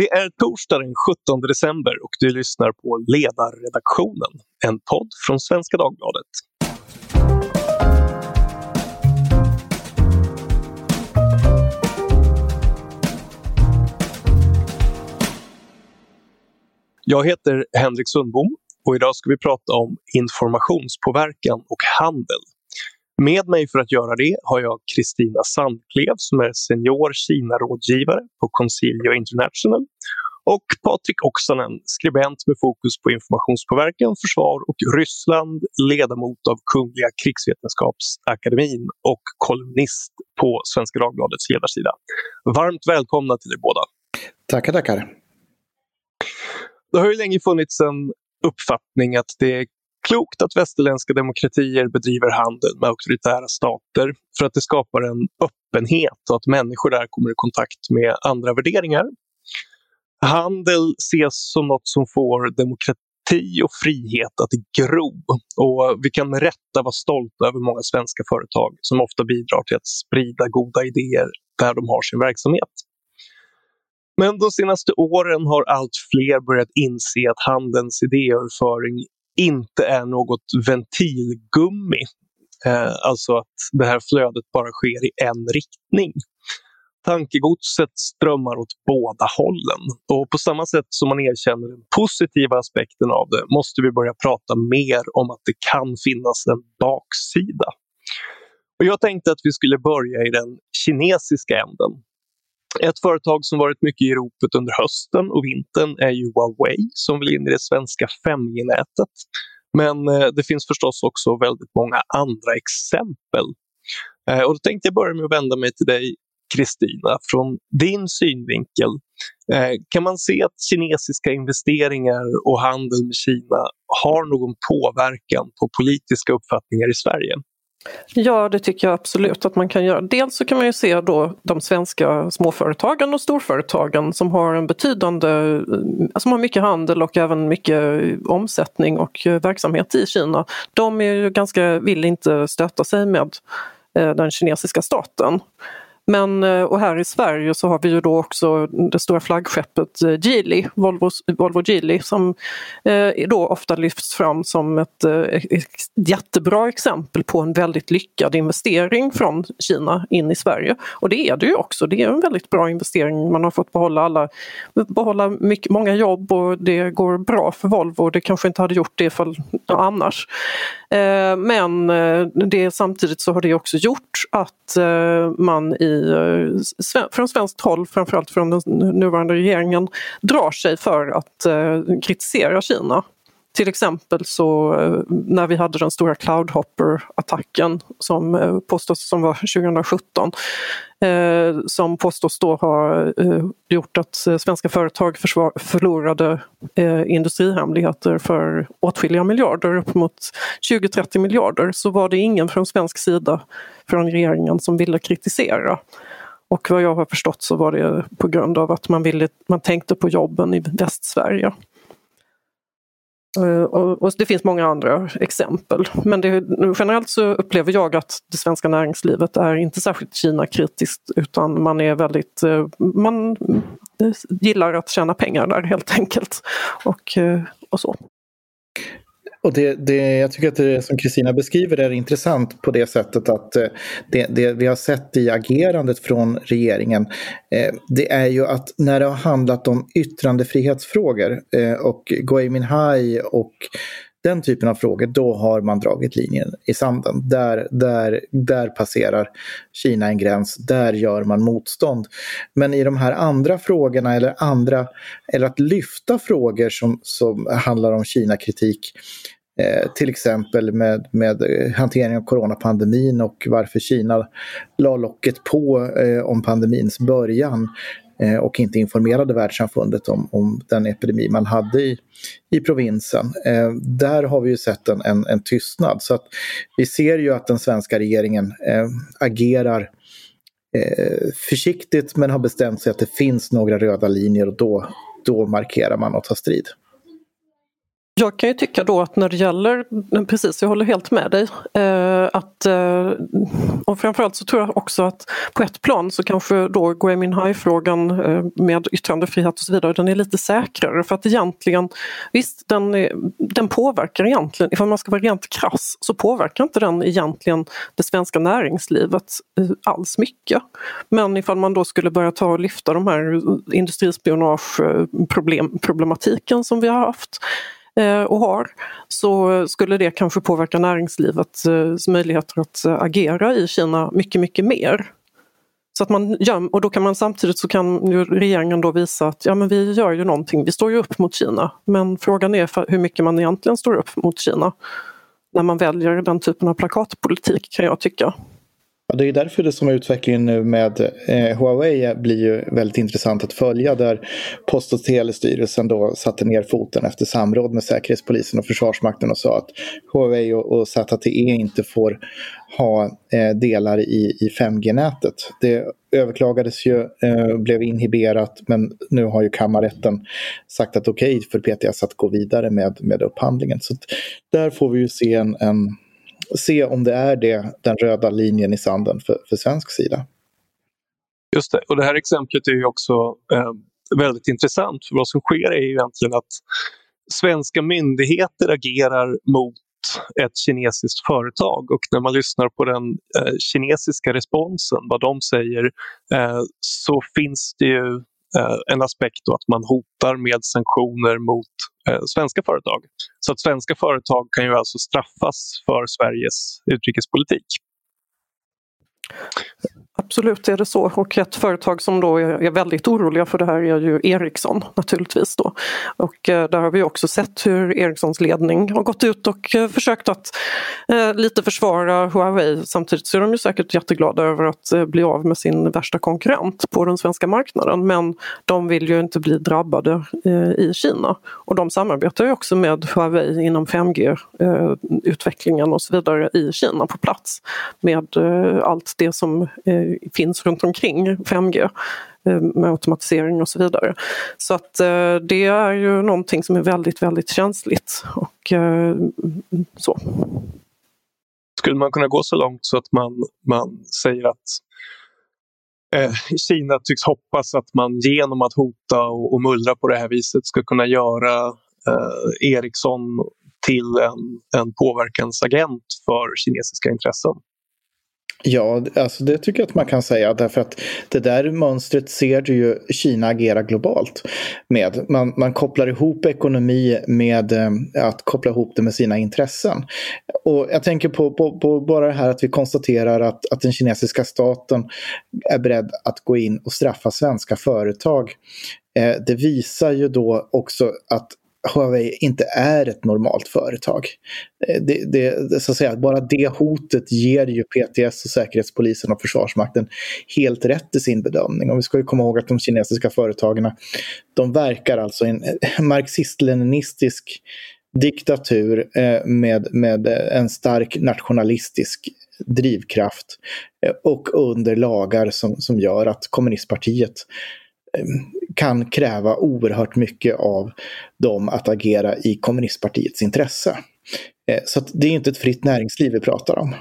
Det är torsdag den 17 december och du lyssnar på Ledarredaktionen, en podd från Svenska Dagbladet. Jag heter Henrik Sundbom och idag ska vi prata om informationspåverkan och handel. Med mig för att göra det har jag Kristina Sandklev som är senior Kina-rådgivare på Concilio International och Patrik Oksanen, skribent med fokus på informationspåverkan, försvar och Ryssland, ledamot av Kungliga krigsvetenskapsakademin och kolumnist på Svenska Dagbladets ledarsida. Varmt välkomna till er båda. Tackar, tackar. Det har ju länge funnits en uppfattning att det klokt att västerländska demokratier bedriver handel med auktoritära stater för att det skapar en öppenhet och att människor där kommer i kontakt med andra värderingar. Handel ses som något som får demokrati och frihet att gro och vi kan med rätta vara stolta över många svenska företag som ofta bidrar till att sprida goda idéer där de har sin verksamhet. Men de senaste åren har allt fler börjat inse att handelns idéöverföring inte är något ventilgummi. Eh, alltså att det här flödet bara sker i en riktning. Tankegodset strömmar åt båda hållen och på samma sätt som man erkänner den positiva aspekten av det måste vi börja prata mer om att det kan finnas en baksida. Och jag tänkte att vi skulle börja i den kinesiska änden ett företag som varit mycket i ropet under hösten och vintern är ju Huawei som vill in i det svenska 5G-nätet. Men eh, det finns förstås också väldigt många andra exempel. Eh, och då tänkte jag börja med att vända mig till dig Kristina. Från din synvinkel, eh, kan man se att kinesiska investeringar och handel med Kina har någon påverkan på politiska uppfattningar i Sverige? Ja, det tycker jag absolut att man kan göra. Dels så kan man ju se då de svenska småföretagen och storföretagen som har en betydande, eh, som har mycket handel och även mycket eh, omsättning och eh, verksamhet i Kina. De är ju ganska, vill inte stöta sig med den kinesiska staten. Men eh, och här i Sverige så har vi ju då också det stora flaggskeppet eh, Geely, Volvo, Volvo Geely som eh, då ofta lyfts fram som ett, ett jättebra exempel på en väldigt lyckad investering från Kina in i Sverige. Och det är det ju också, det är en väldigt bra investering. Man har fått behålla, alla, behålla mycket, många jobb och det går bra för Volvo. Det kanske inte hade gjort det för, annars. Men det, samtidigt så har det också gjort att man i från svenskt håll, framförallt från den nuvarande regeringen, drar sig för att eh, kritisera Kina. Till exempel så eh, när vi hade den stora Cloudhopper-attacken som eh, påstås som var 2017 eh, som påstås då ha gjort att svenska företag förlorade industrihemligheter för åtskilliga miljarder, upp mot 20-30 miljarder, så var det ingen från svensk sida från regeringen som ville kritisera. Och vad jag har förstått så var det på grund av att man, ville, man tänkte på jobben i Västsverige. Eh, och, och det finns många andra exempel. Men det, generellt så upplever jag att det svenska näringslivet är inte särskilt Kina-kritiskt utan man är väldigt, eh, man eh, gillar att tjäna pengar där helt enkelt. Och, och så. Och det, det, jag tycker att det som Kristina beskriver är intressant på det sättet att eh, det, det, vi har sett i agerandet från regeringen eh, det är ju att när det har handlat om yttrandefrihetsfrågor eh, och Gui Minhai och den typen av frågor, då har man dragit linjen i sanden. Där, där, där passerar Kina en gräns, där gör man motstånd. Men i de här andra frågorna eller andra, eller att lyfta frågor som, som handlar om Kina-kritik, Eh, till exempel med, med hanteringen av coronapandemin och varför Kina la locket på eh, om pandemins början Eh, och inte informerade världssamfundet om, om den epidemi man hade i, i provinsen. Eh, där har vi ju sett en, en, en, tystnad. Så att vi ser ju att den svenska regeringen eh, agerar eh, försiktigt men har bestämt sig att det finns några röda linjer och då, då markerar man och tar strid jag kan ju tycka då att när det gäller, precis jag håller helt med dig, eh, att, eh, och framförallt så tror jag också att på ett plan så kanske då Gui Minhai-frågan eh, med yttrandefrihet och så vidare, den är lite säkrare för att egentligen, visst den, är, den påverkar egentligen, ifall man ska vara rent krass, så påverkar inte den egentligen det svenska näringslivet eh, alls mycket. Men ifall man då skulle börja ta och lyfta de här industrispionageproblematiken som vi har haft Eh, och har så skulle det kanske påverka näringslivets eh, möjligheter att eh, agera i Kina mycket, mycket mer. Så att man gör, och då kan man samtidigt så kan ju regeringen då visa att ja men vi gör ju någonting, vi står ju upp mot Kina. Men frågan är hur mycket man egentligen står upp mot Kina när man väljer den typen av plakatpolitik kan jag tycka. Ja, det är därför det som är utvecklingen nu med eh, Huawei blir ju väldigt intressant att följa där Post och telestyrelsen då satte ner foten efter samråd med Säkerhetspolisen och Försvarsmakten och sa att Huawei och, och ZTE inte får ha eh, delar i, i 5G-nätet. Det överklagades ju, eh, blev inhiberat men nu har ju kammarrätten sagt att okej okay för PTS att gå vidare med, med upphandlingen. Så där får vi ju se en, en se om det är det, den röda linjen i sanden för, för svensk sida. Just det, och det här exemplet är ju också eh, väldigt intressant. För vad som sker är ju egentligen att svenska myndigheter agerar mot ett kinesiskt företag. Och när man lyssnar på den eh, kinesiska responsen, vad de säger, eh, så finns det ju eh, en aspekt att man hotar med sanktioner mot Eh, svenska företag. Så att svenska företag kan ju alltså straffas för Sveriges utrikespolitik. Absolut är det så och ett företag som då är väldigt oroliga för det här är ju Ericsson naturligtvis. Då. Och eh, där har vi också sett hur Ericssons ledning har gått ut och eh, försökt att eh, lite försvara Huawei. Samtidigt så är de ju säkert jätteglada över att bli av med sin värsta konkurrent på den svenska marknaden men de vill ju inte bli drabbade i Kina. Och de samarbetar ju också med Huawei inom 5G-utvecklingen och så vidare i Kina på plats med allt det som finns runt omkring 5G eh, med automatisering och så vidare. Så att eh, det är ju någonting som är väldigt, väldigt känsligt. Och, eh, så. Skulle man kunna gå så långt så att man, man säger att Kina tycks hoppas att man genom att hota och, och mullra på det här viset ska kunna göra eh, Ericsson till en, en påverkansagent för kinesiska intressen? Ja, alltså det tycker jag att man kan säga därför att det där mönstret ser du ju Kina agera globalt med. Man, man kopplar ihop ekonomi med eh, att koppla ihop det med sina intressen. Och jag tänker på, på, på, bara det här att vi konstaterar att, att den kinesiska staten är beredd att gå in och straffa svenska företag. Eh, det visar ju då också att Huawei inte är ett normalt företag. Eh, det, det, så att säga, bara det hotet ger ju PTS och Säkerhetspolisen och Försvarsmakten helt rätt i sin bedömning. Och vi ska ju komma ihåg att de kinesiska företagen de verkar alltså i en eh, marxist-leninistisk diktatur eh, med, med en stark nationalistisk drivkraft och under lagar som, som gör att kommunistpartiet Eh, kan kräva oerhört mycket av dem att agera i kommunistpartiets intresse. Eh, så det är inte ett fritt näringsliv vi pratar om.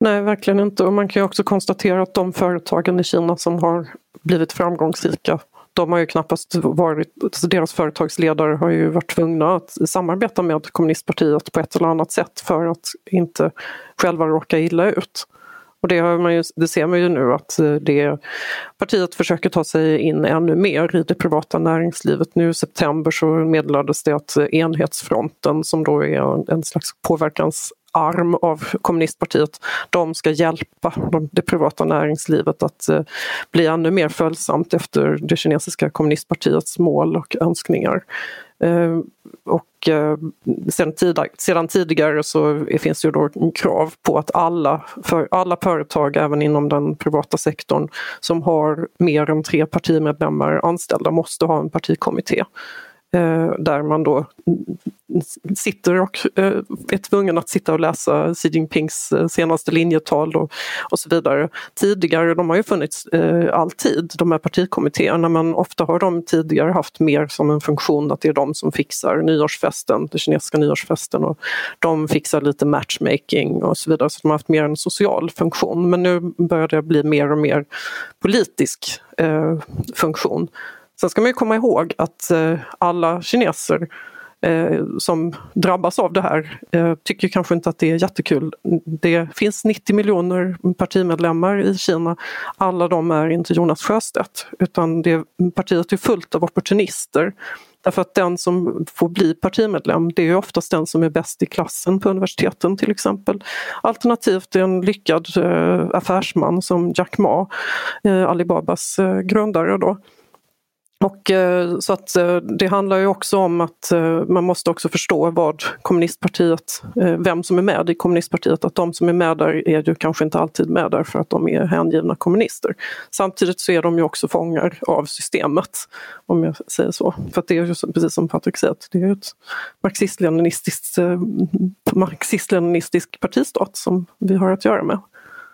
Nej, verkligen inte. Och man kan också konstatera att de företagen i Kina som har blivit framgångsrika de har ju knappast varit, alltså deras företagsledare har ju varit tvungna att samarbeta med kommunistpartiet på ett eller annat sätt för att inte själva råka illa ut. Och det, har man ju, det ser man ju nu att eh, det, partiet försöker ta sig in ännu mer i det privata näringslivet. Nu i september så meddelades det att eh, Enhetsfronten som då är en slags påverkans arm av kommunistpartiet, de ska hjälpa det privata näringslivet att eh, bli ännu mer följsamt efter det kinesiska kommunistpartiets mål och önskningar. Eh, och eh, sedan, sedan tidigare så finns det ju då krav på att alla, för alla företag, även inom den privata sektorn, som har mer än tre partimedlemmar anställda måste ha en partikommitté. Eh, där man då sitter och eh, är tvungen att sitta och läsa Xi Jinpings eh, senaste linjetal och, och så vidare. Tidigare, de har ju funnits eh, alltid, de här partikommittéerna, men ofta har de tidigare haft mer som en funktion att det är de som fixar nyårsfesten, den kinesiska nyårsfesten och de fixar lite matchmaking och så vidare, så de har haft mer en social funktion. Men nu börjar det bli mer och mer politisk eh, funktion. Sen ska man ju komma ihåg att eh, alla kineser eh, som drabbas av det här eh, tycker kanske inte att det är jättekul. Det finns 90 miljoner partimedlemmar i Kina. Alla de är inte Jonas Sjöstedt utan det, partiet är fullt av opportunister. Därför att den som får bli partimedlem det är oftast den som är bäst i klassen på universiteten till exempel. Alternativt en lyckad eh, affärsman som Jack Ma, eh, Alibabas eh, grundare då och, eh, så att eh, det handlar ju också om att eh, man måste också förstå vad kommunistpartiet, vem som är med i kommunistpartiet, att de som är med där är ju kanske inte alltid med där för att de är hängivna kommunister. Samtidigt så är de ju också fångar av systemet, om jag säger så. För det är ju precis som Patrik säger, det är ett marxist-leninistisk marxist partistat som vi har att göra med.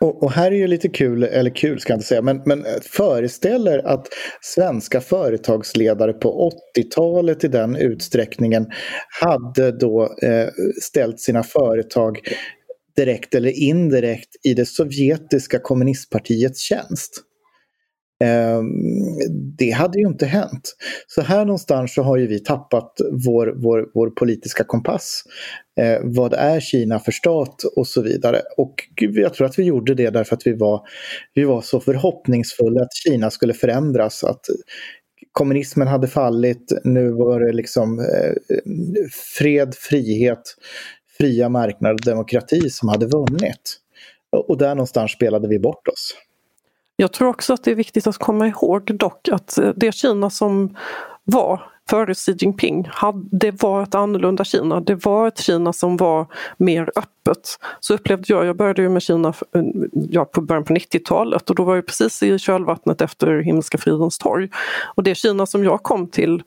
Och, och, här är ju lite kul, eller kul ska jag inte säga, men, men eh, föreställer att svenska företagsledare på 80-talet i den utsträckningen hade då eh, ställt sina företag direkt eller indirekt i det sovjetiska kommunistpartiets tjänst. Ehm, det hade ju inte hänt. Så här någonstans så har ju vi tappat vår, vår, vår politiska kompass. Eh, vad är Kina för stat och så vidare. Och jag tror att vi gjorde det därför att vi var, vi var så förhoppningsfulla att Kina skulle förändras. Att kommunismen hade fallit, nu var det liksom eh, fred, frihet, fria marknader och demokrati som hade vunnit. Och där någonstans spelade vi bort oss. Jag tror också att det är viktigt att komma ihåg dock att eh, det Kina som var före Xi Jinping, det var ett annorlunda Kina. Det var ett Kina som var mer öppet. Så upplevde jag, jag började ju med Kina eh, ja, på början på 90-talet och då var jag precis i kölvattnet efter Himmelska fridens torg. Och det Kina som jag kom till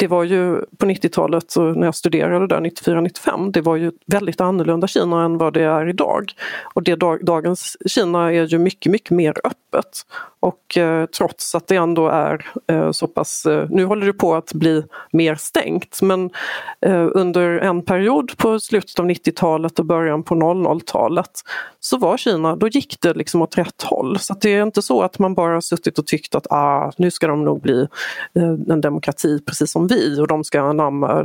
det var ju på 90-talet när jag studerade där 94-95, det var ju väldigt annorlunda Kina än vad det är idag. Och det dagens Kina är ju mycket, mycket mer öppet. Och eh, trots att det ändå är eh, så pass, eh, nu håller det på att bli mer stängt, men eh, under en period på slutet av 90-talet och början på 00-talet så var Kina, då gick det liksom åt rätt håll. Så det är inte så att man bara suttit och tyckt att ah, nu ska de nog bli eh, en demokrati precis som vi och de ska anamma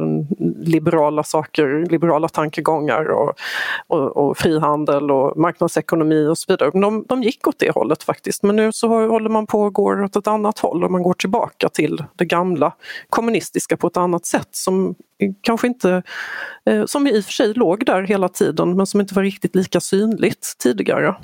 liberala saker, liberala tankegångar och, och, och frihandel och marknadsekonomi och så vidare. De, de gick åt det hållet faktiskt men nu så håller man på och går åt ett annat håll och man går tillbaka till det gamla kommunistiska på ett annat sätt som kanske inte, eh, som i och för sig låg där hela tiden men som inte var riktigt lika synligt tidigare.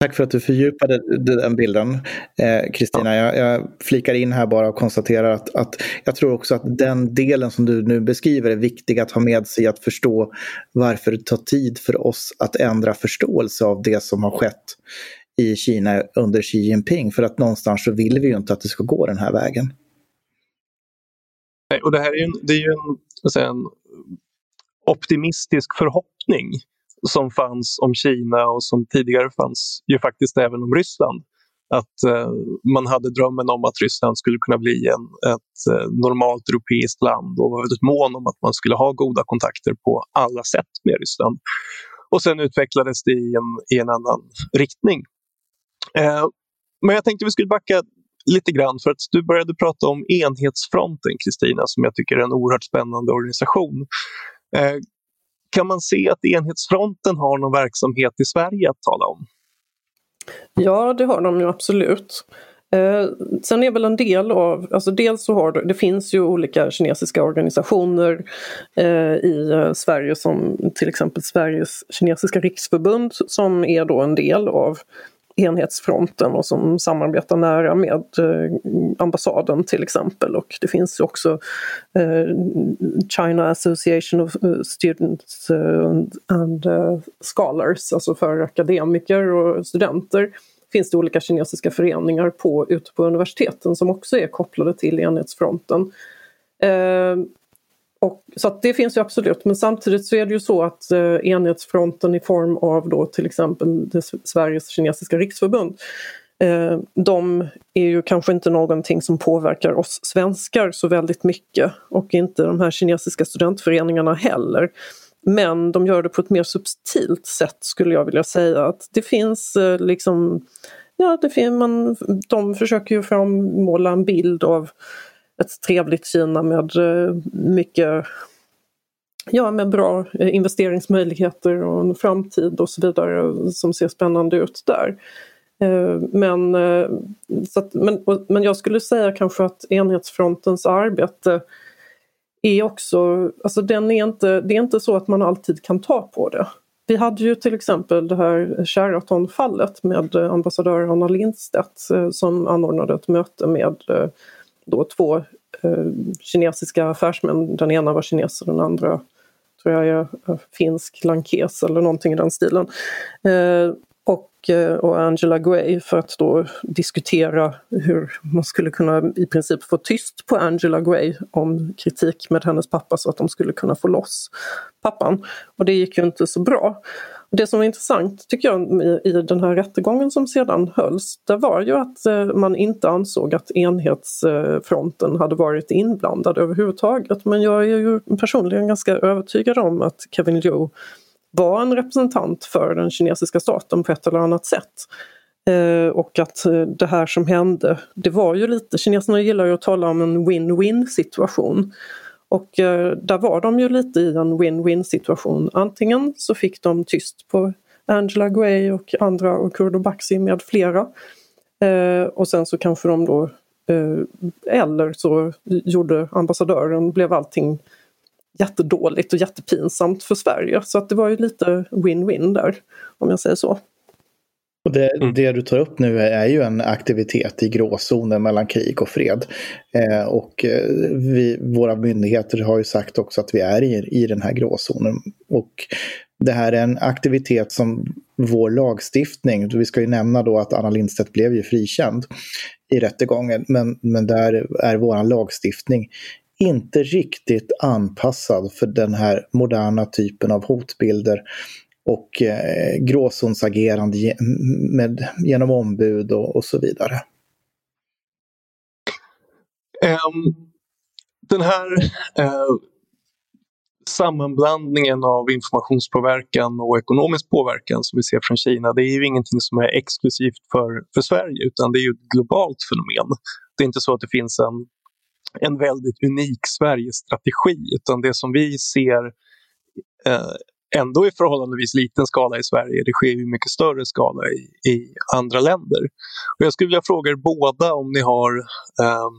Tack för att du fördjupade den bilden, eh, Kristina. Eh, jag, jag, flikar in här bara och konstaterar att, att jag tror också att den delen som du nu beskriver är viktig att ha med sig att förstå varför det tar tid för oss att ändra förståelse av det som har skett i Kina under Xi Jinping. För att någonstans så vill vi ju inte att det ska gå den här vägen. och det här är ju en, det är ju en, en optimistisk förhoppning som fanns om Kina och som tidigare fanns ju faktiskt även om Ryssland. Att eh, man hade drömmen om att Ryssland skulle kunna bli en, ett eh, normalt europeiskt land och var väldigt mån om att man skulle ha goda kontakter på alla sätt med Ryssland. Och sen utvecklades det i en, i en annan riktning. Eh, men jag tänkte vi skulle backa lite grann för att du började prata om Enhetsfronten, Kristina, som jag tycker är en oerhört spännande organisation. Eh, kan man se att Enhetsfronten har någon verksamhet i Sverige att tala om? Ja, det har de ju absolut. Eh, sen är väl en del av, alltså dels så har det, det finns ju olika kinesiska organisationer eh, i eh, Sverige som till exempel Sveriges kinesiska riksförbund som är då en del av enhetsfronten och som samarbetar nära med eh, ambassaden till exempel. Och det finns också eh, China Association of eh, Students and Scholars, alltså för akademiker och studenter finns det olika kinesiska föreningar på, ute på universiteten som också är kopplade till enhetsfronten och, så det finns ju absolut, men samtidigt så är det ju så att eh, enhetsfronten i form av då till exempel det Sveriges kinesiska riksförbund eh, de är ju kanske inte någonting som påverkar oss svenskar så väldigt mycket och inte de här kinesiska studentföreningarna heller. Men de gör det på ett mer subtilt sätt skulle jag vilja säga. Att det finns eh, liksom, ja det fin man, de försöker ju frammåla en bild av ett trevligt Kina med eh, mycket Ja, med bra eh, investeringsmöjligheter och en framtid och så vidare som ser spännande ut där. Eh, men, så att, men, men jag skulle säga kanske att enhetsfrontens arbete är också, alltså den är inte, det är inte så att man alltid kan ta på det. Vi hade ju till exempel det här Sheraton-fallet med ambassadör Anna Lindstedt som anordnade ett möte med då två eh, kinesiska affärsmän. Den ena var kines och den andra tror jag är eh, finsk lankes eller någonting i den stilen. Eh, och, eh, och Angela Gray för att då diskutera hur man skulle kunna i princip få tyst på Angela Gray om kritik med hennes pappa så att de skulle kunna få loss pappan. Och det gick ju inte så bra. Det som var intressant tycker jag i, den här rättegången som sedan hölls, det var ju att eh, man inte ansåg att enhetsfronten eh, hade varit inblandad överhuvudtaget. Men jag är ju personligen ganska övertygad om att Kevin Liu var en representant för den kinesiska staten på ett eller annat sätt. Eh, och att eh, det här som hände, det var ju lite, kineserna gillar ju att tala om en win-win situation. Och eh, där var de ju lite i en win-win situation. Antingen så fick de tyst på Angela Gray och andra och Kurdo Baxi med flera. Eh, och sen så kanske de då eh, eller så gjorde ambassadören, blev allting jättedåligt och jättepinsamt för Sverige. Så att det var ju lite win-win där, om jag säger så. Och det, mm. det, du tar upp nu är, ju en aktivitet i gråzonen mellan krig och fred. Eh, och eh, vi, våra myndigheter har ju sagt också att vi är i, i den här gråzonen. Och det här är en aktivitet som vår lagstiftning, vi ska ju nämna då att Anna Lindstedt blev ju frikänd i rättegången, men, men där är vår lagstiftning inte riktigt anpassad för den här moderna typen av hotbilder och eh, gråzonsagerande med, genom ombud och, och så vidare. Um, den här uh, sammanblandningen av informationspåverkan och ekonomisk påverkan som vi ser från Kina, det är ju ingenting som är exklusivt för, för Sverige utan det är ju ett globalt fenomen. Det är inte så att det finns en, en väldigt unik Sverigestrategi utan det som vi ser eh, ändå i förhållandevis liten skala i Sverige. Det sker i mycket större skala i, i andra länder. Och jag skulle vilja fråga er båda om ni har eh,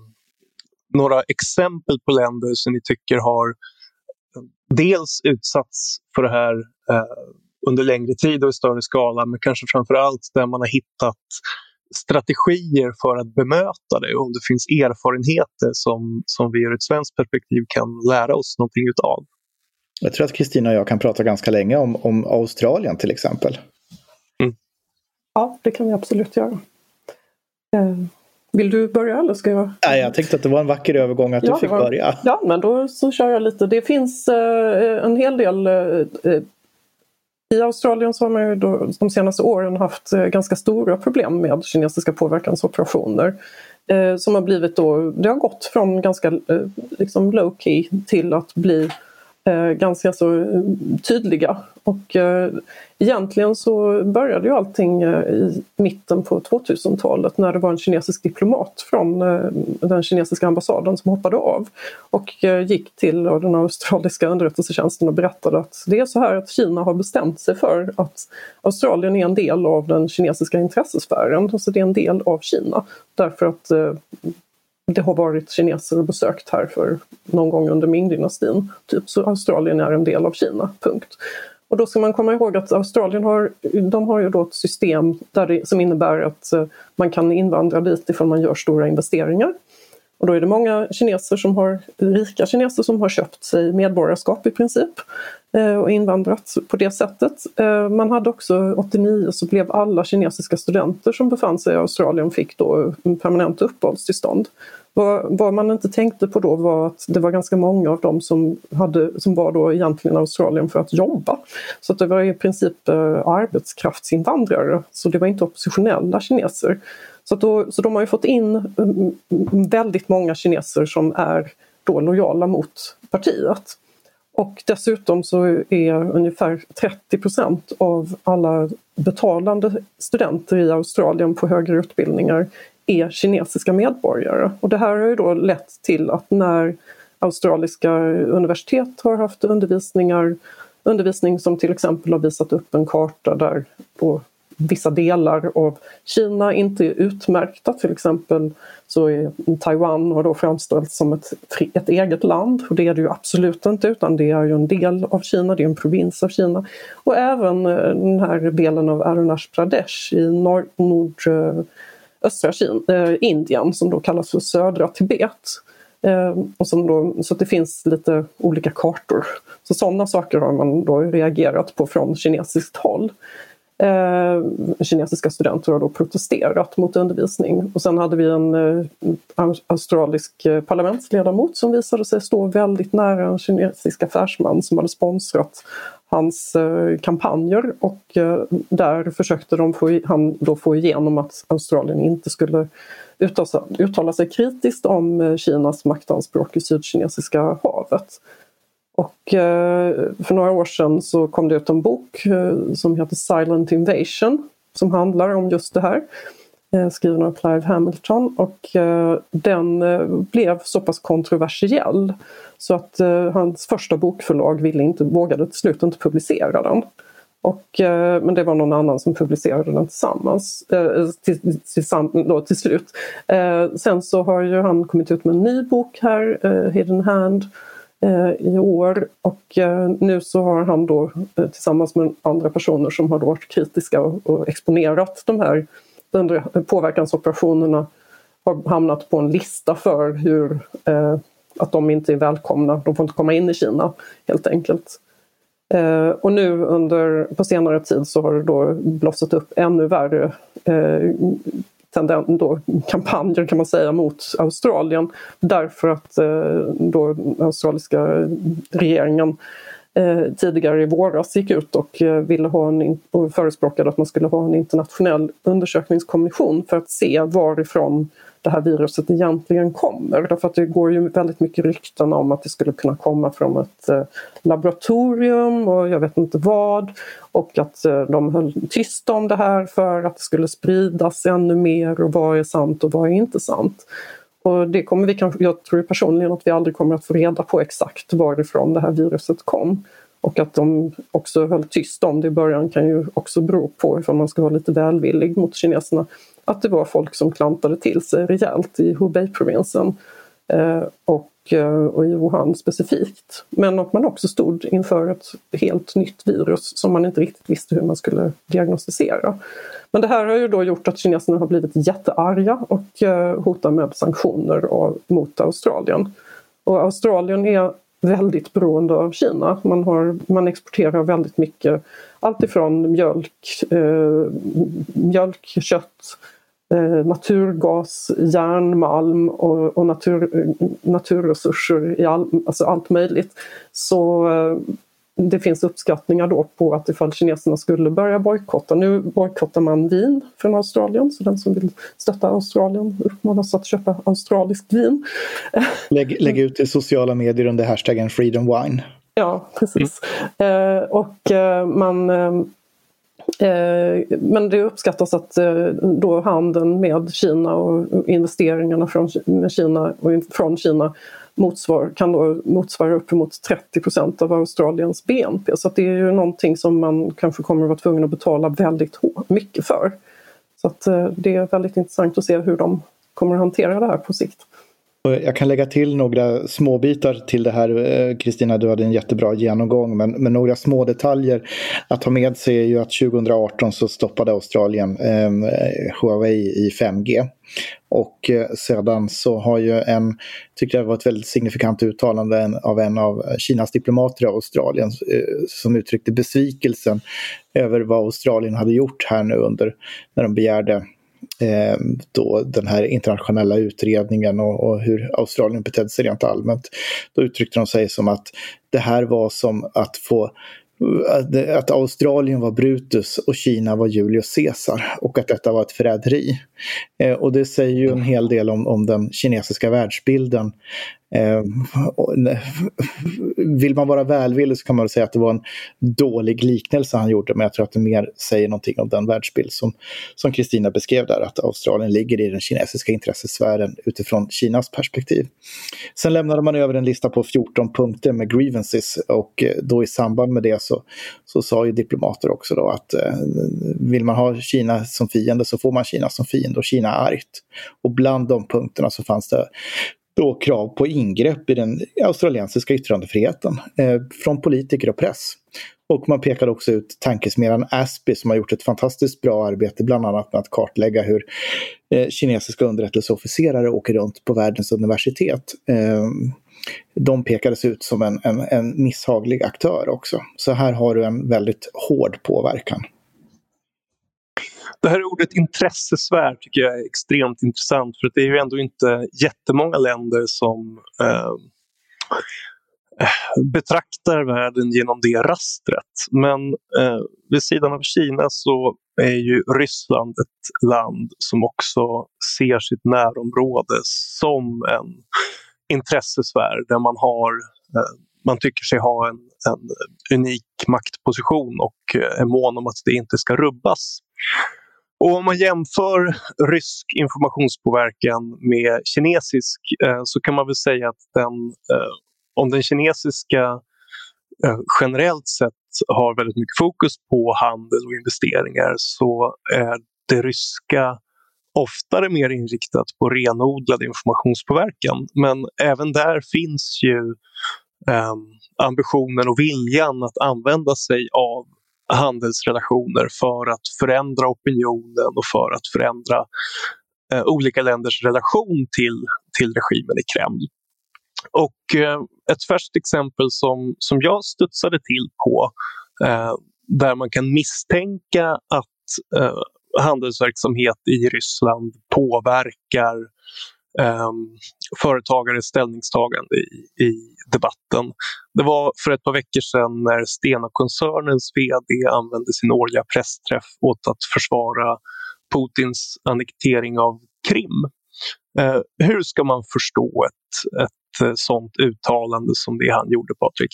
några exempel på länder som ni tycker har ehm, dels utsatts för det här eh, under längre tid och i större skala men kanske framför allt där man har hittat strategier för att bemöta det och om det finns erfarenheter som, som vi ur ett svenskt perspektiv kan lära oss någonting utav. Jag tror att Kristina och jag kan prata ganska länge om, om Australien till exempel. Mm. Ja, det kan vi absolut göra. Eh, vill du börja eller ska jag? Nej, jag tänkte att det var en vacker övergång att ja, du fick var... börja. Ja, men då så kör jag lite. Det finns eh, en hel del eh, i Australien så har man ju då, de senaste åren haft eh, ganska stora problem med kinesiska påverkansoperationer. Eh, som har blivit då, det har gått från ganska eh, liksom low key till att bli Eh, Eh, ganska så eh, tydliga. Och eh, egentligen så började ju allting i mitten på 2000-talet när det var en kinesisk diplomat från den kinesiska ambassaden som hoppade av och gick till den australiska underrättelsetjänsten och berättade att det är så här att Kina har bestämt sig för att Australien är en del av den kinesiska intressesfären, alltså det är en del av Kina. Därför att det har varit kineser och besökt här för någon gång under Ming-dynastin. Typ, så Australien är en del av Kina, punkt. Och då ska man komma ihåg att Australien har, de har ju då ett system där det, som innebär att eh, man kan invandra dit ifall man gör stora investeringar. Och då är det många kineser som har, rika kineser som har köpt sig medborgarskap i princip eh, och invandrat på det sättet. Eh, man hade också 89 så blev alla kinesiska studenter som befann sig i Australien fick då permanent uppehållstillstånd. Vad, vad, man inte tänkte på då var att det var ganska många av dem som, hade, som var då egentligen Australien för att jobba. Så det var i princip eh, arbetskraftsinvandrare, så det var inte oppositionella kineser. Så, då, så de har ju fått in mm, mm, väldigt många kineser som är då lojala mot partiet. Och dessutom så är ungefär 30 procent av alla betalande studenter i Australien på högre utbildningar är kinesiska medborgare. Och det här har ju då lett till att när australiska universitet har haft undervisningar, undervisning som till exempel har visat upp en karta där på vissa delar av Kina inte är utmärkta. Till exempel så är Taiwan har då framställts som ett, ett eget land och det är det ju absolut inte utan det är ju en del av Kina, det är en provins av Kina. Och även eh, den här delen av Arunach Pradesh i nord, nord östra Kina, eh, Indien som då kallas för södra Tibet. Eh, och som då, så det finns lite olika kartor. Så sådana saker har man då reagerat på från kinesiskt håll. Eh, kinesiska studenter har då protesterat mot undervisning. Och sen hade vi en eh, australisk eh, parlamentsledamot som visade sig stå väldigt nära en kinesisk affärsman som hade sponsrat hans eh, kampanjer och eh, där försökte de få, han då få igenom att Australien inte skulle uttala, uttala sig kritiskt om eh, Kinas maktanspråk i Sydkinesiska havet. Och eh, för några år sedan så kom det ut en bok eh, som heter Silent Invasion som handlar om just det här. Eh, skriven av Clive Hamilton och eh, den eh, blev så pass kontroversiell så att eh, hans första bokförlag ville inte, vågade till slut inte publicera den. Och, men det var någon annan som publicerade den tillsammans, till, till, då, till slut. Sen så har ju han kommit ut med en ny bok här, Hidden Hand, Eh, i år och eh, nu så har han då eh, tillsammans med andra personer som har varit kritiska och exponerat de här påverkansoperationerna har hamnat på en lista för hur eh, att de inte är välkomna, de får inte komma in i Kina helt enkelt. Eh, och nu under, på senare tid så har det då blossat upp ännu värre tenden, då, kampanjer kan man säga mot Australien därför att eh, då australiska regeringen eh, tidigare i våras gick ut och eh, ville ha en, och förespråkade att man skulle ha en internationell undersökningskommission för att se varifrån det här viruset egentligen kommer. Därför att det går ju väldigt mycket rykten om att det skulle kunna komma från ett eh, laboratorium och jag vet inte vad. Och att eh, de höll tyst om det här för att det skulle spridas ännu mer och vad är sant och vad är inte sant. Och det kommer vi kanske, jag tror personligen att vi aldrig kommer att få reda på exakt varifrån det här viruset kom. Och att de också höll tyst om det i början kan ju också bero på ifall man ska vara lite välvillig mot kineserna att det var folk som klantade till sig rejält i Hubei-provinsen eh, och, eh, och i Wuhan specifikt. Men att man också stod inför ett helt nytt virus som man inte riktigt visste hur man skulle diagnostisera. Men det här har ju då gjort att kineserna har blivit jättearga och eh, hotar med sanktioner mot Australien. Och Australien är väldigt beroende av Kina. Man, har, man exporterar väldigt mycket, alltifrån mjölk, eh, mjölk, kött, eh, naturgas, järnmalm och, och natur, naturresurser i all, alltså allt möjligt. Så eh, det finns uppskattningar då på att ifall kineserna skulle börja bojkotta, nu bojkottar man vin från Australien, så den som vill stötta Australien uppmanas att köpa australiskt vin. Lägg, lägg ut i sociala medier under hashtaggen Freedom Wine. Ja, precis. Mm. Eh, och eh, man eh, eh, men det uppskattas att eh, då handeln med Kina och investeringarna från, med Kina och från Kina motsvar, kan då motsvara uppemot 30 procent av Australiens BNP. Så det är ju någonting som man kanske kommer att vara tvungen att betala väldigt mycket för. Så att eh, det är väldigt intressant att se hur de kommer att hantera det här på sikt. Jag kan lägga till några småbitar till det här. Eh, Kristina, du hade en jättebra genomgång. Men, men, några små detaljer att ha med sig är ju att 2018 så stoppade Australien ehm, eh, Huawei i 5G. Och eh, sedan så har ju en, tyckte jag var ett väldigt signifikant uttalande av en av Kinas diplomater i Australien eh, som uttryckte besvikelsen över vad Australien hade gjort här nu under när de begärde eh, då den här internationella utredningen och, och, hur Australien betedde sig rent allmänt. Då uttryckte de sig som att det här var som att få att Australien var Brutus och Kina var Julius Caesar och att detta var ett förräderi. Eh, och det säger ju en hel del om, om den kinesiska världsbilden Eh, vill man vara välvillig så kan man säga att det var en dålig liknelse han gjorde, men jag tror att det mer säger någonting om den världsbild som Kristina beskrev där, att Australien ligger i den kinesiska intressesfären utifrån Kinas perspektiv. Sen lämnade man över en lista på 14 punkter med grievances och eh, då i samband med det så, så sa ju diplomater också då att eh, vill man ha Kina som fiende så får man Kina som fiende och Kina är argt. Och bland de punkterna så fanns det då krav på ingrepp i den australiensiska yttrandefriheten eh, från politiker och press. Och man pekade också ut tankesmedjan Aspie som har gjort ett fantastiskt bra arbete bland annat med att kartlägga hur eh, kinesiska underrättelseofficerare åker runt på världens universitet. Eh, de pekades ut som en, en, en misshaglig aktör också. Så här har du en väldigt hård påverkan. Det här ordet intressesfär tycker jag är extremt intressant för det är ju ändå inte jättemånga länder som eh, eh, betraktar världen genom det rastret. Men eh, vid sidan av Kina så är ju Ryssland ett land som också ser sitt närområde som en intressesfär där man har eh, man tycker sig ha en, en unik maktposition och eh, är mån om att det inte ska rubbas. Och om man jämför rysk informationspåverkan med kinesisk eh, så kan man väl säga att den, eh, om den kinesiska eh, generellt sett har väldigt mycket fokus på handel och investeringar så är det ryska oftare mer inriktat på renodlad informationspåverkan. Men även där finns ju eh, ambitionen och viljan att använda sig av handelsrelationer för att förändra opinionen och för att förändra eh, olika länders relation till, till regimen i Kreml. Och eh, ett färskt exempel som, som jag studsade till på eh, där man kan misstänka att eh, handelsverksamhet i Ryssland påverkar ehm, företagares ställningstagande i, i debatten. Det var för ett par veckor sedan när Stena-koncernens VD använde sin årliga pressträff åt att försvara Putins annektering av Krim. Eh, hur ska man förstå ett, ett eh, sånt uttalande som det han gjorde, Patrik?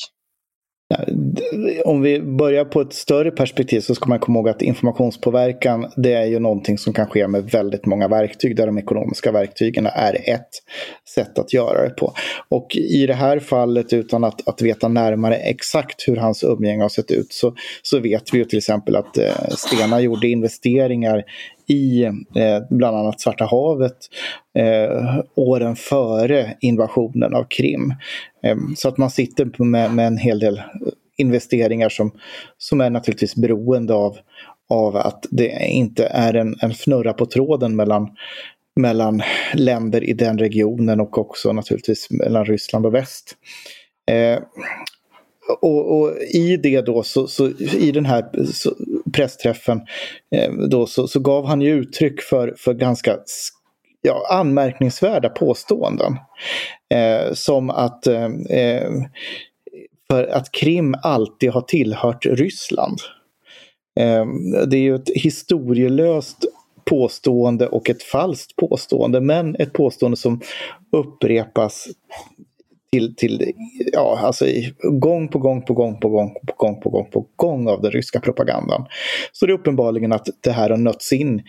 Om vi börjar på ett större perspektiv så ska man komma ihåg att informationspåverkan det är ju någonting som kan ske med väldigt många verktyg där de ekonomiska verktygen är ett sätt att göra det på. Och i det här fallet utan att, att veta närmare exakt hur hans umgänge har sett ut så, så vet vi ju till exempel att eh, Stena gjorde investeringar i eh, bland annat Svarta havet eh, åren före invasionen av Krim. Ehm, så att man sitter med, med en hel del eh, investeringar som, som är naturligtvis beroende av, av att det inte är en, en fnurra på tråden mellan, mellan länder i den regionen och också naturligtvis mellan Ryssland och väst. Eh, och, och, i det då, så, så i den här eh, pressträffen, eh, då, så, så, gav han ju uttryck för, för ganska ja, anmärkningsvärda påståenden. Eh, som att, eh, eh, för att Krim alltid har tillhört Ryssland. Eh, det är ju ett historielöst påstående och ett falskt påstående, men ett påstående som upprepas till, till ja, alltså gång på gång på gång på gång på gång på gång på gång av den ryska propagandan. Så det är uppenbarligen att det här har nötts in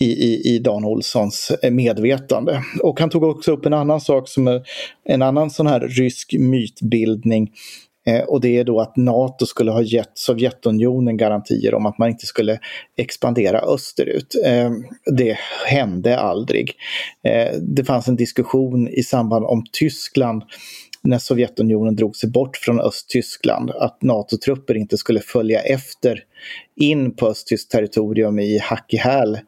i, i, i Dan Olssons eh, medvetande. Och han tog också upp en annan sak som är en annan sån här rysk mytbildning Eh, och det är då att NATO skulle ha gett Sovjetunionen garantier om att man inte skulle expandera österut. Eh, det hände aldrig. Eh, det fanns en diskussion i samband om Tyskland när Sovjetunionen drog sig bort från Östtyskland att NATO-trupper inte skulle följa efter in på östtyskt territorium i hack i häl.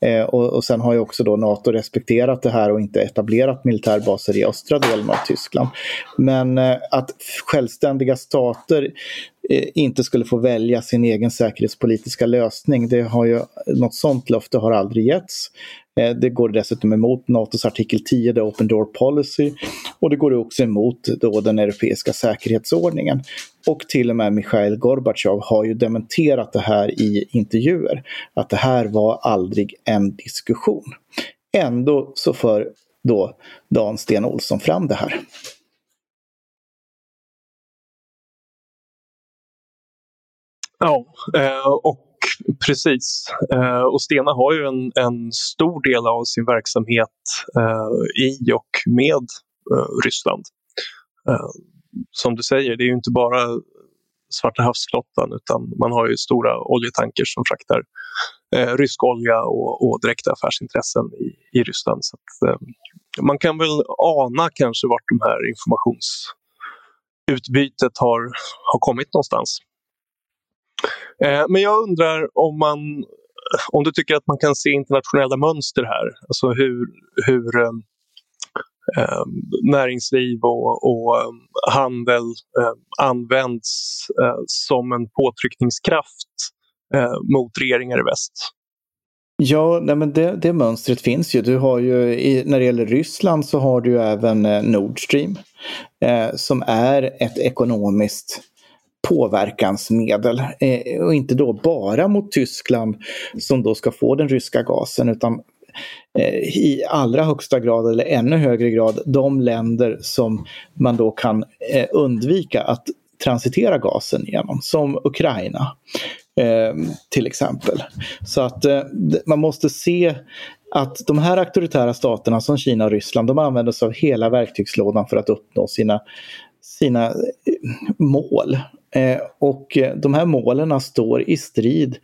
Eh, och, och sen har ju också då NATO respekterat det här och inte etablerat militärbaser i östra delen av Tyskland. Men eh, att självständiga stater Eh, inte skulle få välja sin egen säkerhetspolitiska lösning, det har ju, något sånt löfte har aldrig getts. Eh, det går dessutom emot NATOs artikel 10, the Open Door Policy. Och det går också emot då den europeiska säkerhetsordningen. Och till och med Mikhail Gorbatjov har ju dementerat det här i intervjuer. Att det här var aldrig en diskussion. Ändå så för då Dan Sten Olsson fram det här. Ja, eh, och precis. Eh, och Stena har ju en, en stor del av sin verksamhet eh, i och med Ryssland. Som du säger, det är ju inte bara Svarta havsflottan utan man har ju stora oljetankers som fraktar eh, rysk olja och, och direkta affärsintressen i, i Ryssland. Så att, eh, man kan väl ana kanske vart de här informationsutbytet har, har kommit någonstans. Eh, men jag undrar om, man, om du tycker att man kan se internationella mönster här. Alltså hur, hur eh, eh näringsliv och, och eh, handel eh, används eh, som en påtryckningskraft mot regeringar i väst. Ja, nej men det, det mönstret finns ju. Du har ju i, när det gäller Ryssland så har du även Nord Stream eh, som är ett ekonomiskt påverkansmedel. Eh, och inte då bara mot Tyskland som då ska få den ryska gasen utan eh, i allra högsta grad eller ännu högre grad de länder som man då kan eh, undvika att transitera gasen genom, som Ukraina eh, till exempel. Så att eh, man måste se att de här auktoritära staterna som Kina och Ryssland, de använder sig av hela verktygslådan för att uppnå sina, sina eh, mål. Eh, och de här målen står i strid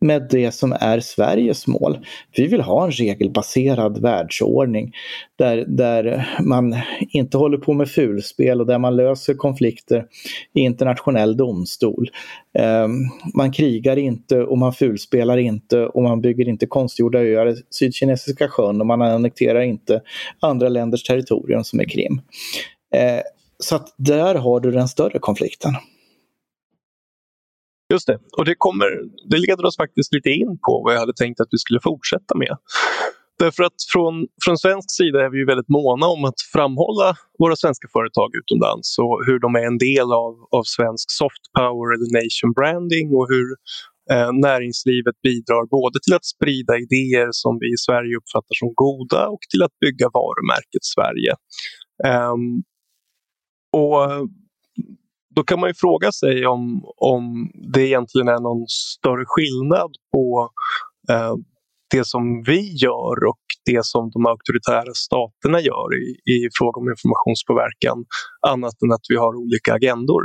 med det som är Sveriges mål. Vi vill ha en regelbaserad världsordning där, där man inte håller på med fulspel och där man löser konflikter i internationell domstol. Eh, man krigar inte och man fulspelar inte och man bygger inte konstgjorda öar i Sydkinesiska sjön och man annekterar inte andra länders territorium som är Krim. Eh, så att där har du den större konflikten. Just det, och det, kommer, det leder oss faktiskt lite in på vad jag hade tänkt att vi skulle fortsätta med. Därför att från, från svensk sida är vi väldigt måna om att framhålla våra svenska företag utomlands och hur de är en del av, av svensk soft power eller nation branding och hur eh, näringslivet bidrar både till att sprida idéer som vi i Sverige uppfattar som goda och till att bygga varumärket Sverige. Um, och då kan man ju fråga sig om, om det egentligen är någon större skillnad på eh, det som vi gör och det som de auktoritära staterna gör i, i fråga om informationspåverkan annat än att vi har olika agendor.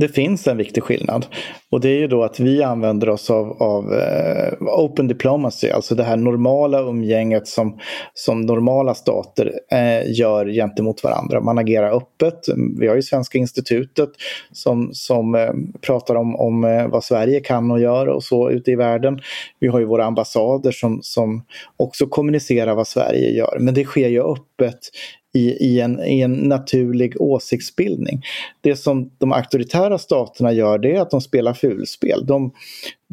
Det finns en viktig skillnad. Och det är ju då att vi använder oss av, av uh, open diplomacy, alltså det här normala umgänget som, som normala stater uh, gör gentemot varandra. Man agerar öppet. Vi har ju Svenska institutet som, som uh, pratar om, om vad Sverige kan och gör och så ute i världen. Vi har ju våra ambassader som, som också kommunicerar vad Sverige gör. Men det sker ju öppet i, i, en, i en naturlig åsiktsbildning. Det som de auktoritära staterna gör det är att de spelar fulspel. De,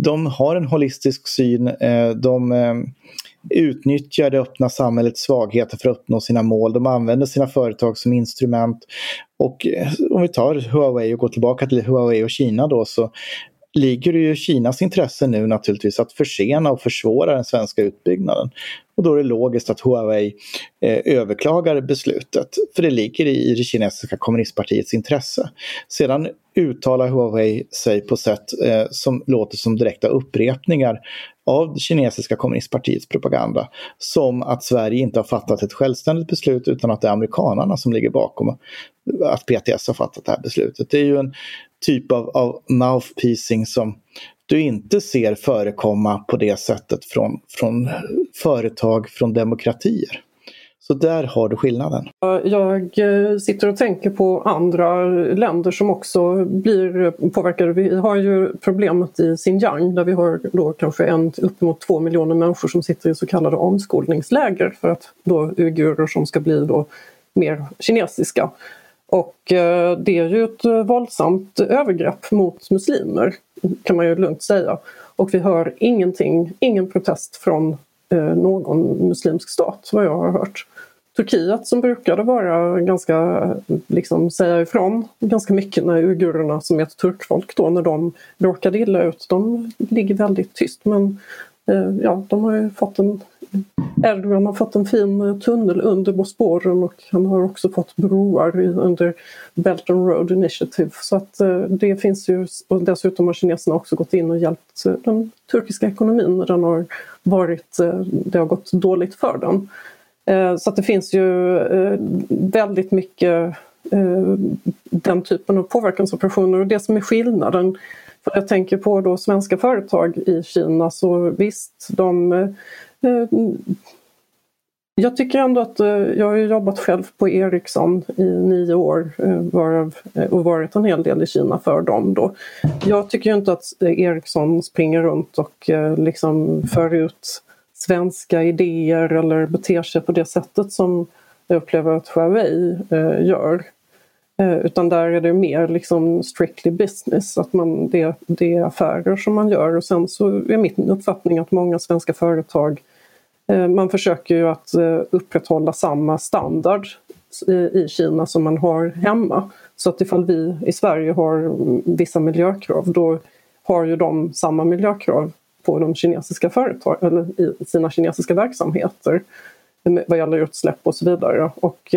de har en holistisk syn, eh, de eh, utnyttjar det öppna samhällets svagheter för att uppnå sina mål. De använder sina företag som instrument. Och eh, om vi tar Huawei och går tillbaka till Huawei och Kina då så ligger det ju Kinas intresse nu naturligtvis att försena och försvåra den svenska utbyggnaden. Och då är det logiskt att Huawei eh, överklagar beslutet, för det ligger i det kinesiska kommunistpartiets intresse. Sedan uttalar Huawei sig på sätt eh, som låter som direkta upprepningar av det kinesiska kommunistpartiets propaganda. Som att Sverige inte har fattat ett självständigt beslut utan att det är amerikanarna som ligger bakom att PTS har fattat det här beslutet. Det är ju en typ av, av mouthpiecing som du inte ser förekomma på det sättet från, från företag, från demokratier. Så där har du skillnaden. Jag eh, sitter och tänker på andra länder som också blir påverkade. Vi har ju problemet i Xinjiang där vi har då kanske en, uppemot två miljoner människor som sitter i så kallade omskolningsläger för att då uigurer som ska bli då mer kinesiska. Och eh, det är ju ett eh, våldsamt övergrepp mot muslimer kan man ju lugnt säga. Och vi hör ingenting, ingen protest från eh, någon muslimsk stat vad jag har hört. Turkiet som brukade vara ganska, liksom säga ifrån ganska mycket när uigurerna som är ett turkfolk då när de råkade illa ut, de ligger väldigt tyst men ja, de har ju fått en Erdogan har fått en fin tunnel under Bosporen och han har också fått broar under Belt and Road Initiative. Så att eh, det finns ju, och dessutom har kineserna också gått in och hjälpt eh, den turkiska ekonomin när den har varit, eh, det har gått dåligt för den. Så att det finns ju väldigt mycket den typen av påverkansoperationer och det som är skillnaden för jag tänker på då svenska företag i Kina så visst, de... Eh, jag tycker ändå att eh, jag har jobbat själv på Ericsson i nio år eh, varav, och varit en hel del i Kina för dem. Då. Jag tycker inte att Ericsson springer runt och liksom för ut svenska idéer eller beter sig på det sättet som jag upplever att Huawei gör. Utan där är det mer liksom strictly business, att man, det, det är affärer som man gör och sen så är min uppfattning att många svenska företag eh, Eh, man försöker ju att eh, upprätthålla samma standard i Kina som man har hemma. Så att ifall vi i Sverige har mm, vissa miljökrav då har ju de samma miljökrav på de kinesiska företag, eller i sina kinesiska verksamheter eh, vad gäller utsläpp och så vidare. Och,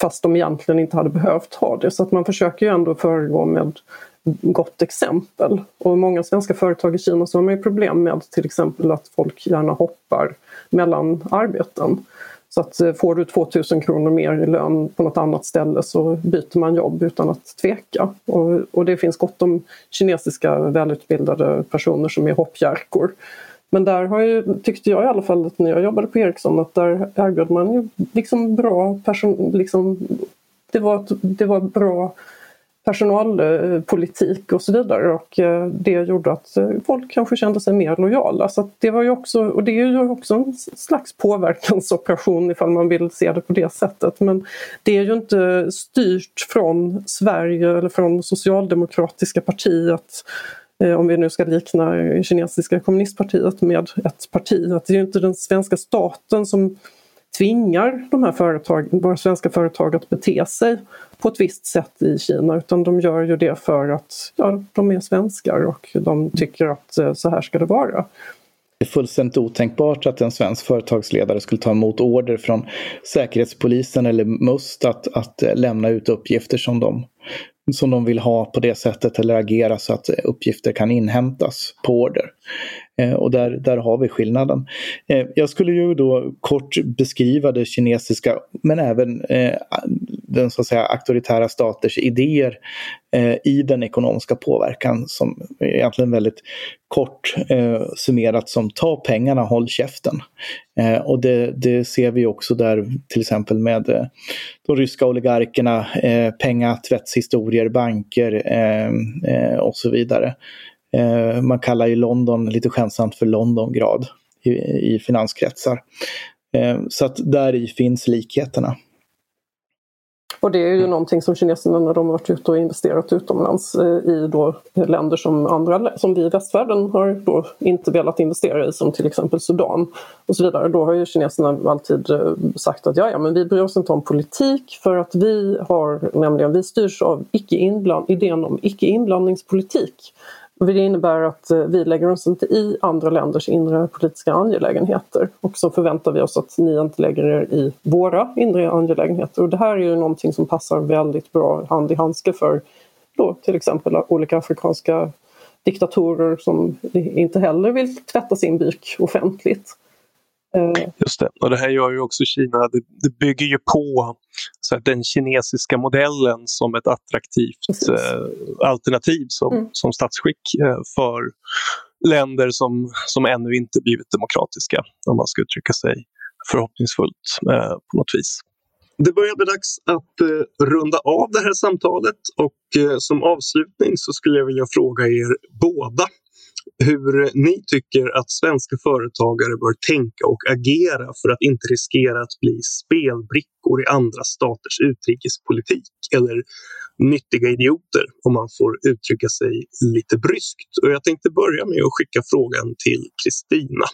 fast de egentligen inte hade behövt ha det. Så att man försöker ju ändå föregå med gott exempel. Och många svenska företag i Kina så har man ju problem med till exempel att folk gärna hoppar mellan arbeten. Så att eh, får du 2000 kronor mer i lön på något annat ställe så byter man jobb utan att tveka. Och, och det finns gott om kinesiska välutbildade personer som är hoppjerkor. Men där har ju, tyckte jag i alla fall när jag jobbade på Ericsson att där erbjöd man ju liksom bra person, liksom, det var, det var bra personalpolitik eh, och så vidare och eh, det gjorde att eh, folk kanske kände sig mer lojala. Så det var ju också, och det är ju också en slags påverkansoperation ifall man vill se det på det sättet. Men det är ju inte styrt från Sverige eller från socialdemokratiska partiet om vi nu ska likna kinesiska kommunistpartiet med ett parti. Att det är ju inte den svenska staten som tvingar de här företag, våra svenska företag att bete sig på ett visst sätt i Kina utan de gör ju det för att ja, de är svenskar och de tycker att eh, så här ska det vara. Det är fullständigt otänkbart att en svensk företagsledare skulle ta emot order från Säkerhetspolisen eller MUST att, att eh, lämna ut uppgifter som de, som de vill ha på det sättet eller agera så att eh, uppgifter kan inhämtas på order. Eh, och där, där har vi skillnaden. Eh, jag skulle ju då kort beskriva det kinesiska men även eh, den så att säga auktoritära staters idéer i den ekonomiska påverkan som egentligen väldigt kort summerat som ta pengarna, håll käften. och det, det, ser vi också där till exempel med de ryska oligarkerna, pengatvättshistorier, banker och så vidare. Eh, man kallar ju London lite skämtsamt för Londongrad i, i finanskretsar. Eh, så att där i finns likheterna. Och det är ju någonting som kineserna när de har varit ute och investerat utomlands eh, i då länder som, andra, som vi i västvärlden har då inte velat investera i som till exempel Sudan och så vidare. Då har ju kineserna alltid eh, sagt att ja, ja men vi bryr oss inte om politik för att vi har nämligen, vi styrs av icke inbland, idén om icke-inblandningspolitik. Det innebär att eh, vi lägger oss inte i andra länders inre politiska angelägenheter och så förväntar vi oss att ni inte lägger er i våra inre angelägenheter. Och det här är ju någonting som passar väldigt bra hand i handske för då till exempel olika afrikanska diktatorer som inte heller vill tvätta sin byk offentligt. Eh, Just det, och det här gör ju också Kina, det, det bygger ju på så att den kinesiska modellen som ett attraktivt eh, alternativ som, mm. som statsskick eh, för länder som, som ännu inte blivit demokratiska, om man ska uttrycka sig förhoppningsfullt eh, på något vis. Det börjar bli dags att eh, runda av det här samtalet och eh, som avslutning så skulle jag vilja fråga er båda hur ni tycker att svenska företagare bör tänka och agera för att inte riskera att bli spelbrickor i andra staters utrikespolitik eller nyttiga idioter om man får uttrycka sig lite bryskt. Och jag tänkte börja med att skicka frågan till Kristina.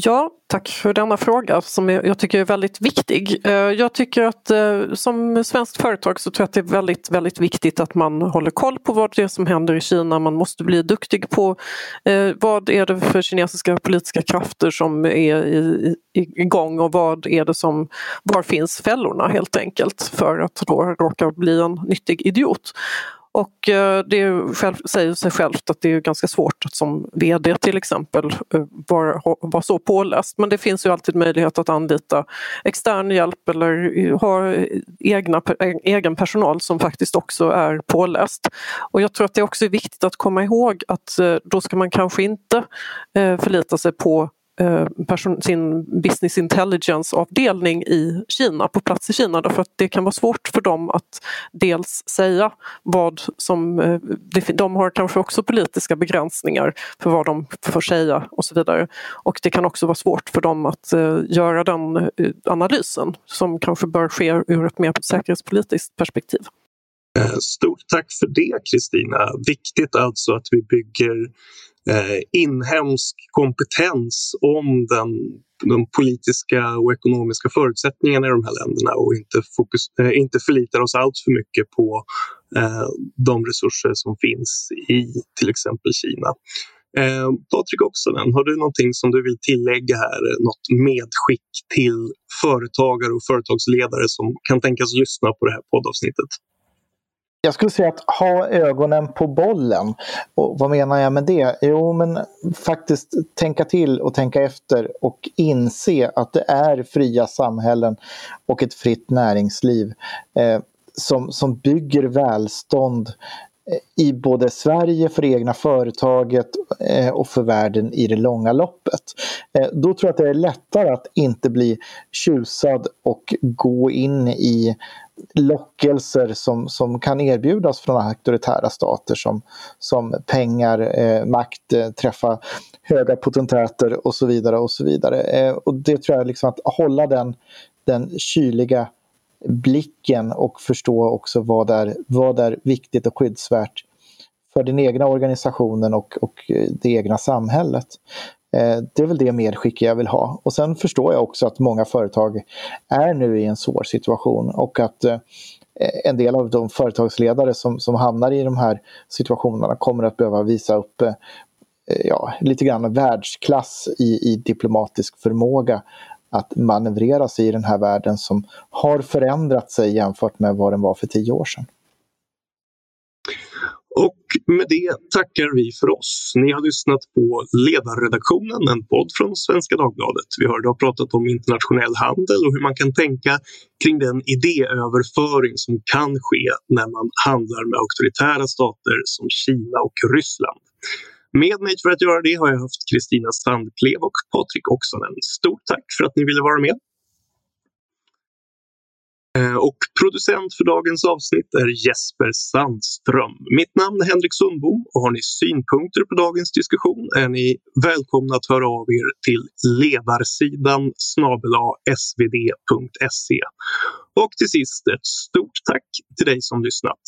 Ja, tack för denna fråga som jag tycker är väldigt viktig. Eh, jag tycker att eh, som svenskt företag så tror jag att det är väldigt, väldigt viktigt att man håller koll på vad det är som händer i Kina. Man måste bli duktig på eh, vad är det för kinesiska politiska krafter som är igång och vad är det som, var finns fällorna helt enkelt för att då råka bli en nyttig idiot. Och eh, det det själv, säger sig självt att det är ganska svårt att som VD till exempel eh, vara, vara så påläst. Men det finns ju alltid möjlighet att anlita extern hjälp eller eh, ha egna, egen personal som faktiskt också är påläst. Och jag tror att det också är viktigt att komma ihåg att då ska man kanske inte förlita sig på Eh, person, sin business intelligence-avdelning i Kina, på plats i Kina, därför att det kan vara svårt för dem att dels säga vad som... Eh, de har kanske också politiska begränsningar för vad de får säga och så vidare. Och det kan också vara svårt för dem att eh, göra den analysen som kanske bör ske ur ett mer säkerhetspolitiskt perspektiv. Eh, stort tack för det Kristina. Viktigt alltså att vi bygger eh, inhemsk kompetens om den, de politiska och ekonomiska förutsättningarna i de här länderna och inte, fokus, eh, inte förlitar oss allt för mycket på de resurser som finns i till exempel Kina. Eh, Patrik Oksanen, har du någonting som du vill tillägga här? Något medskick till företagare och företagsledare som kan tänkas lyssna på det här poddavsnittet? Jag skulle säga att ha ögonen på bollen. Och vad menar jag med det? Jo, men faktiskt tänka till och tänka efter och inse att det är fria samhällen och ett fritt näringsliv eh, som, som bygger välstånd eh, i både Sverige, för det egna företaget eh, och för världen i det långa loppet. Eh, då tror jag att det är lättare att inte bli tjusad och gå in i lockelser som, som kan erbjudas från auktoritära stater som, som pengar, eh, makt, eh, träffa höga potentäter och så vidare. Och så vidare. Eh, och det tror jag liksom att hålla den, den kyliga blicken och förstå också vad är, vad är viktigt och skyddsvärt för den egna organisationen och, och eh, det egna samhället. Eh, det är väl det medskick jag vill ha. Och sen förstår jag också att många företag är nu i en svår situation och att eh, en del av de företagsledare som, som hamnar i de här situationerna kommer att behöva visa upp eh, ja, lite grann världsklass i, i diplomatisk förmåga att manövrera sig i den här världen som har förändrat sig jämfört med vad den var för tio år sedan. Och med det tackar vi för oss. Ni har lyssnat på Ledarredaktionen, en podd från Svenska Dagbladet. Vi har idag pratat om internationell handel och hur man kan tänka kring den idéöverföring som kan ske när man handlar med auktoritära stater som Kina och Ryssland. Med mig för att göra det har jag haft Kristina Sandklev och Patrik Oksanen. Stort tack för att ni ville vara med. Eh, och producent för dagens avsnitt är Jesper Sandström. Mitt namn är Henrik Sundbom och har ni synpunkter på dagens diskussion är ni välkomna att höra av er till ledarsidan svd.se. Och till sist ett stort tack till dig som lyssnat.